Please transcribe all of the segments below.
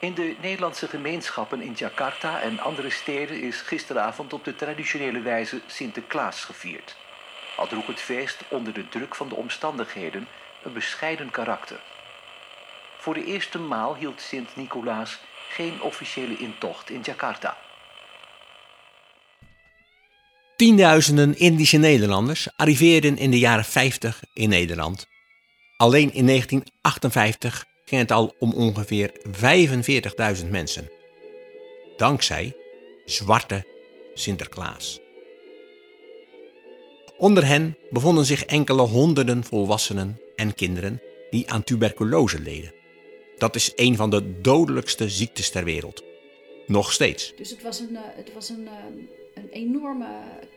In de Nederlandse gemeenschappen in Jakarta en andere steden is gisteravond op de traditionele wijze Sinterklaas gevierd. Al droeg het feest onder de druk van de omstandigheden een bescheiden karakter. Voor de eerste maal hield Sint-Nicolaas geen officiële intocht in Jakarta. Tienduizenden Indische Nederlanders arriveerden in de jaren 50 in Nederland. Alleen in 1958 ging het al om ongeveer 45.000 mensen. Dankzij Zwarte Sinterklaas. Onder hen bevonden zich enkele honderden volwassenen en kinderen die aan tuberculose leden. Dat is een van de dodelijkste ziektes ter wereld. Nog steeds. Dus het was een, uh, het was een, uh, een enorme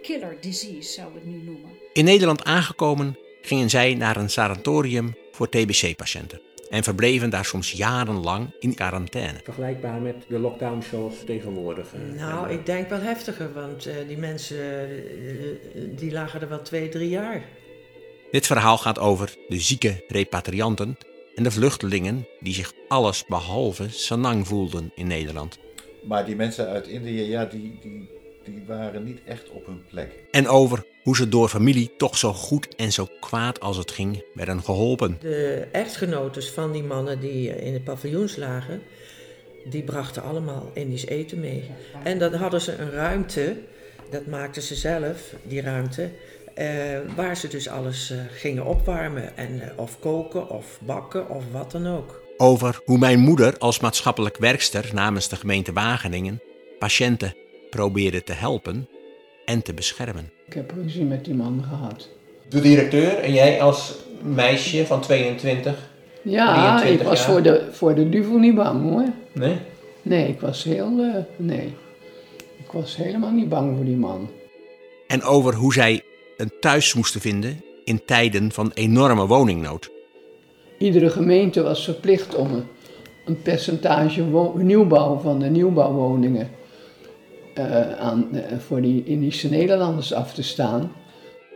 killer disease, zou ik het nu noemen. In Nederland aangekomen gingen zij naar een sanatorium voor TBC-patiënten en verbleven daar soms jarenlang in quarantaine. Vergelijkbaar met de lockdown zoals tegenwoordig. Nou, ik denk wel heftiger, want uh, die mensen uh, die lagen er wel twee, drie jaar. Dit verhaal gaat over de zieke repatrianten en de vluchtelingen die zich alles behalve sanang voelden in Nederland. Maar die mensen uit Indië, ja, die, die, die waren niet echt op hun plek. En over hoe ze door familie toch zo goed en zo kwaad als het ging werden geholpen. De echtgenotes van die mannen die in de paviljoens lagen, die brachten allemaal Indisch eten mee. En dan hadden ze een ruimte, dat maakten ze zelf, die ruimte, uh, waar ze dus alles uh, gingen opwarmen. En, uh, of koken, of bakken, of wat dan ook. Over hoe mijn moeder als maatschappelijk werkster namens de gemeente Wageningen patiënten probeerde te helpen en te beschermen. Ik heb ruzie met die man gehad. De directeur en jij als meisje van 22? Ja, 23 ik was jaar. voor de, voor de duvel niet bang hoor. Nee? Nee, ik was heel. nee. Ik was helemaal niet bang voor die man. En over hoe zij een thuis moesten vinden in tijden van enorme woningnood. Iedere gemeente was verplicht om een, een percentage nieuwbouw van de nieuwbouwwoningen uh, aan, uh, voor die Indische Nederlanders af te staan.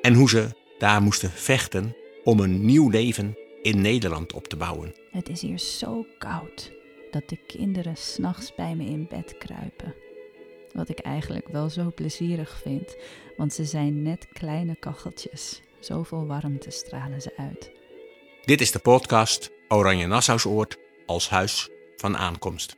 En hoe ze daar moesten vechten om een nieuw leven in Nederland op te bouwen. Het is hier zo koud dat de kinderen s'nachts bij me in bed kruipen. Wat ik eigenlijk wel zo plezierig vind, want ze zijn net kleine kacheltjes. Zoveel warmte stralen ze uit. Dit is de podcast Oranje Nassausoord als huis van aankomst.